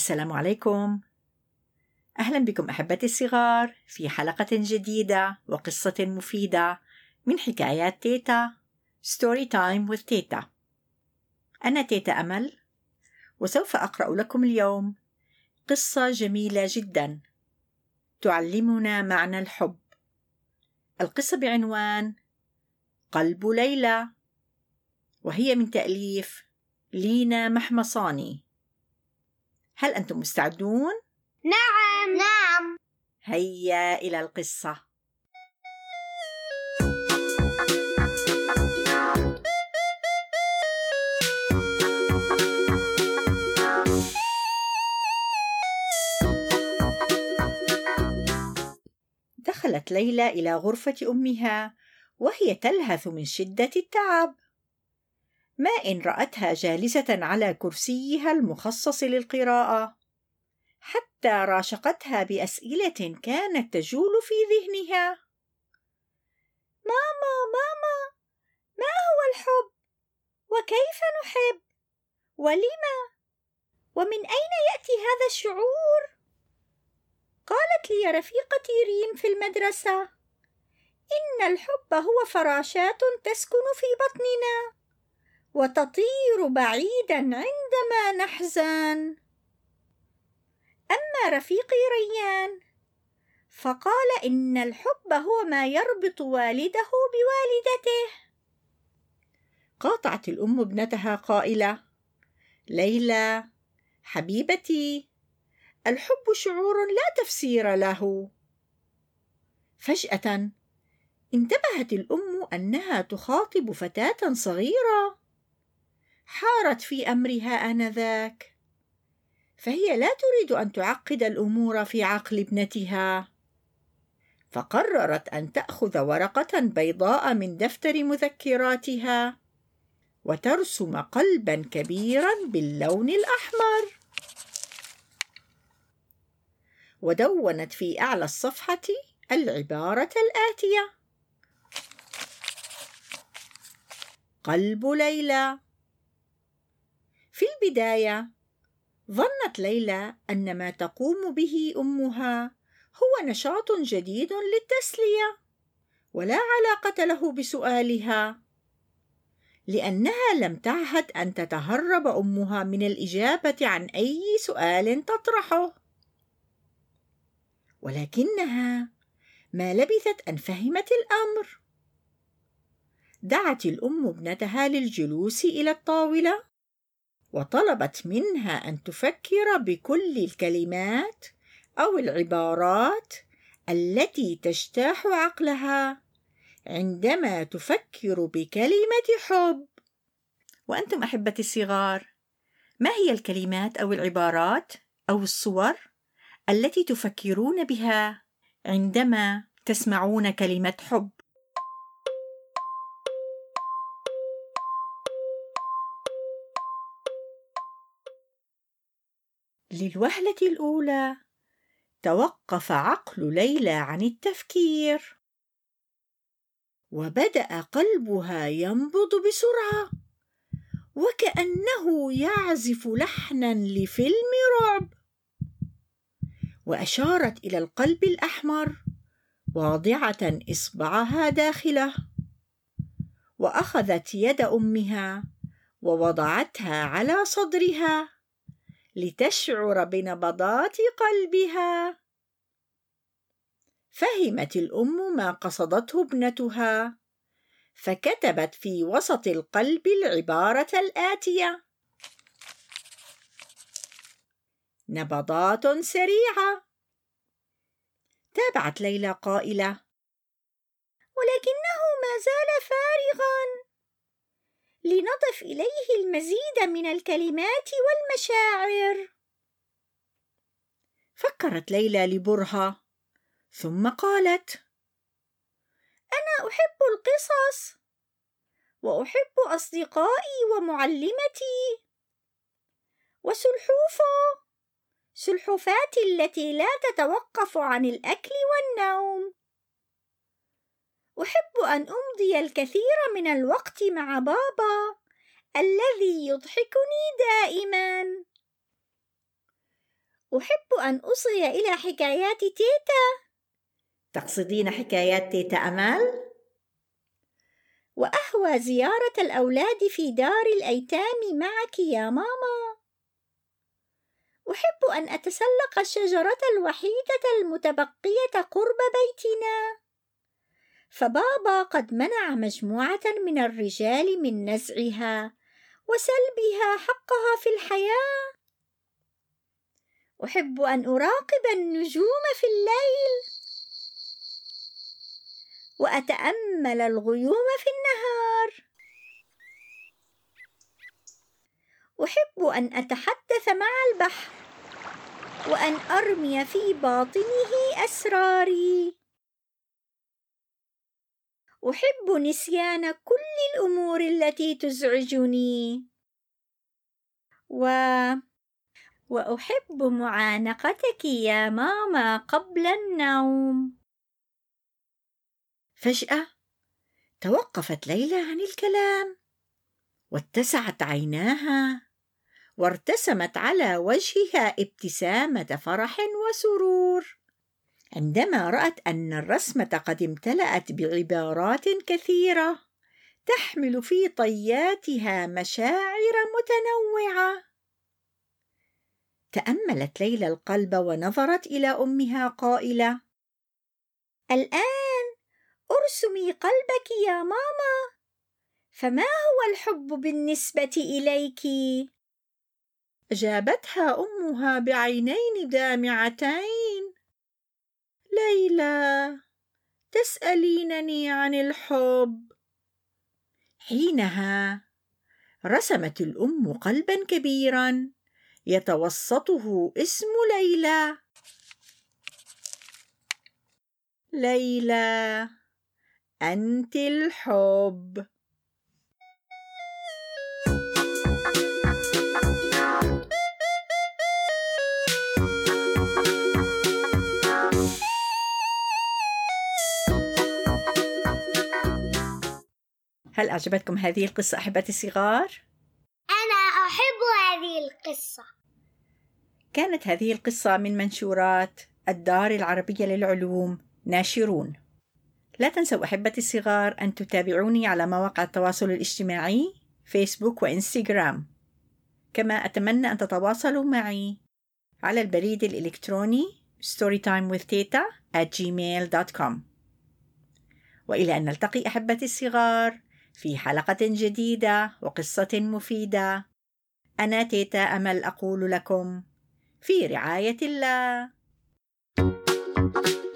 السلام عليكم. أهلا بكم أحبتي الصغار في حلقة جديدة وقصة مفيدة من حكايات تيتا story time with تيتا. أنا تيتا أمل وسوف أقرأ لكم اليوم قصة جميلة جدا تعلمنا معنى الحب. القصة بعنوان قلب ليلى وهي من تأليف لينا محمصاني. هل أنتم مستعدون؟ نعم. نعم. هيا إلى القصة. دخلت ليلى إلى غرفة أمها وهي تلهث من شدة التعب. ما إن رأتها جالسة على كرسيها المخصص للقراءة. حتى راشقتها بأسئلة كانت تجول في ذهنها. ماما ماما ما هو الحب؟ وكيف نحب؟ ولما ومن أين يأتي هذا الشعور؟ قالت لي رفيقتي ريم في المدرسة إن الحب هو فراشات تسكن في بطننا. وتطير بعيدا عندما نحزن. أما رفيقي ريان فقال إن الحب هو ما يربط والده بوالدته. قاطعت الأم ابنتها قائلة ليلى حبيبتي الحب شعور لا تفسير له. فجأة انتبهت الأم أنها تخاطب فتاة صغيرة. حارت في أمرها آنذاك. فهي لا تريد أن تعقد الأمور في عقل ابنتها. فقررت أن تأخذ ورقة بيضاء من دفتر مذكراتها وترسم قلبا كبيرا باللون الأحمر. ودونت في أعلى الصفحة العبارة الآتية. قلب ليلى. في البداية ظنت ليلى أن ما تقوم به أمها هو نشاط جديد للتسلية ولا علاقة له بسؤالها لأنها لم تعهد أن تتهرب أمها من الإجابة عن أي سؤال تطرحه. ولكنها ما لبثت أن فهمت الأمر. دعت الأم ابنتها للجلوس إلى الطاولة. وطلبت منها أن تفكر بكل الكلمات أو العبارات التي تجتاح عقلها عندما تفكر بكلمة حب. وأنتم أحبتي الصغار ما هي الكلمات أو العبارات أو الصور التي تفكرون بها عندما تسمعون كلمة حب؟ للوهلة الأولى. توقف عقل ليلى عن التفكير. وبدأ قلبها ينبض بسرعة. وكأنه يعزف لحنا لفيلم رعب. وأشارت إلى القلب الأحمر واضعة إصبعها داخله. وأخذت يد أمها ووضعتها على صدرها. لتشعر بنبضات قلبها. فهمت الأم ما قصدته ابنتها فكتبت في وسط القلب العبارة الآتية نبضات سريعة. تابعت ليلى قائلة ولكنه ما زال فارغا. لنضف إليه المزيد من الكلمات والمشاعر. فكرت ليلى لبرهة ثم قالت أنا أحب القصص وأحب أصدقائي ومعلمتي. وسلحوفه سلحفاتي التي لا تتوقف عن الأكل والنوم. أحب أن أمضي الكثير من الوقت مع بابا الذي يضحكني دائما. أحب أن أصغي إلى حكايات تيتا. تقصدين حكايات تيتا أمل؟ وأهوى زيارة الأولاد في دار الأيتام معك يا ماما. أحب أن أتسلق الشجرة الوحيدة المتبقية قرب بيتنا. فبابا قد منع مجموعة من الرجال من نزعها وسلبها حقها في الحياة. أحب أن أراقب النجوم في الليل وأتأمل الغيوم في النهار. أحب أن أتحدث مع البحر وأن أرمي في باطنه أسراري. أحب نسيان كل الأمور التي تزعجني. و وأحب معانقتك يا ماما قبل النوم. فجأة توقفت ليلى عن الكلام واتسعت عيناها وارتسمت على وجهها ابتسامة فرح وسرور. عندما رأت أن الرسمة قد امتلأت بعبارات كثيرة تحمل في طياتها مشاعر متنوعة تأملت ليلى القلب ونظرت إلى أمها قائلة الآن أرسمي قلبك يا ماما فما هو الحب بالنسبة إليك؟ أجابتها أمها بعينين دامعتين ليلى تسألينني عن الحب. حينها رسمت الأم قلبا كبيرا يتوسطه اسم ليلى. ليلى أنت الحب. هل أعجبتكم هذه القصة أحبتي الصغار؟ أنا أحب هذه القصة. كانت هذه القصة من منشورات الدار العربية للعلوم ناشرون. لا تنسوا أحبتي الصغار أن تتابعوني على مواقع التواصل الاجتماعي فيسبوك وإنستغرام. كما أتمنى أن تتواصلوا معي. على البريد الإلكتروني storytimewithteta at gmail.com وإلى أن نلتقي أحبتي الصغار. في حلقة جديدة وقصة مفيدة. أنا تيتا أمل أقول لكم في رعاية الله. thank you